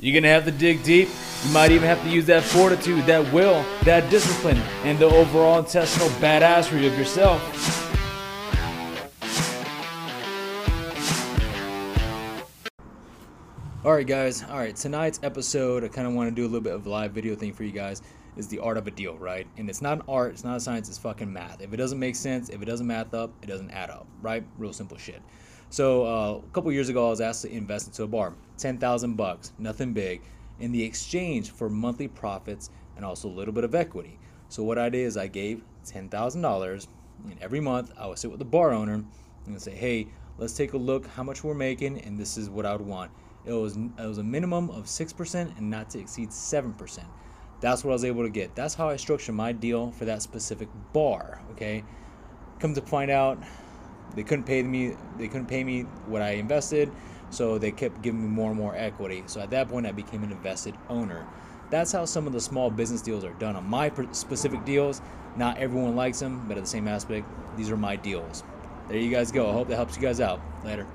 You're gonna have to dig deep. You might even have to use that fortitude, that will, that discipline, and the overall intestinal badassery of yourself. Alright, guys. Alright, tonight's episode, I kind of want to do a little bit of live video thing for you guys. Is the art of a deal, right? And it's not an art, it's not a science, it's fucking math. If it doesn't make sense, if it doesn't math up, it doesn't add up, right? Real simple shit. So uh, a couple years ago, I was asked to invest into a bar, ten thousand bucks, nothing big, in the exchange for monthly profits and also a little bit of equity. So what I did is I gave ten thousand dollars, and every month I would sit with the bar owner and say, "Hey, let's take a look how much we're making, and this is what I would want." It was it was a minimum of six percent and not to exceed seven percent. That's what I was able to get. That's how I structured my deal for that specific bar. Okay. Come to find out, they couldn't pay me. They couldn't pay me what I invested, so they kept giving me more and more equity. So at that point, I became an invested owner. That's how some of the small business deals are done. On my specific deals, not everyone likes them, but at the same aspect, these are my deals. There you guys go. I hope that helps you guys out. Later.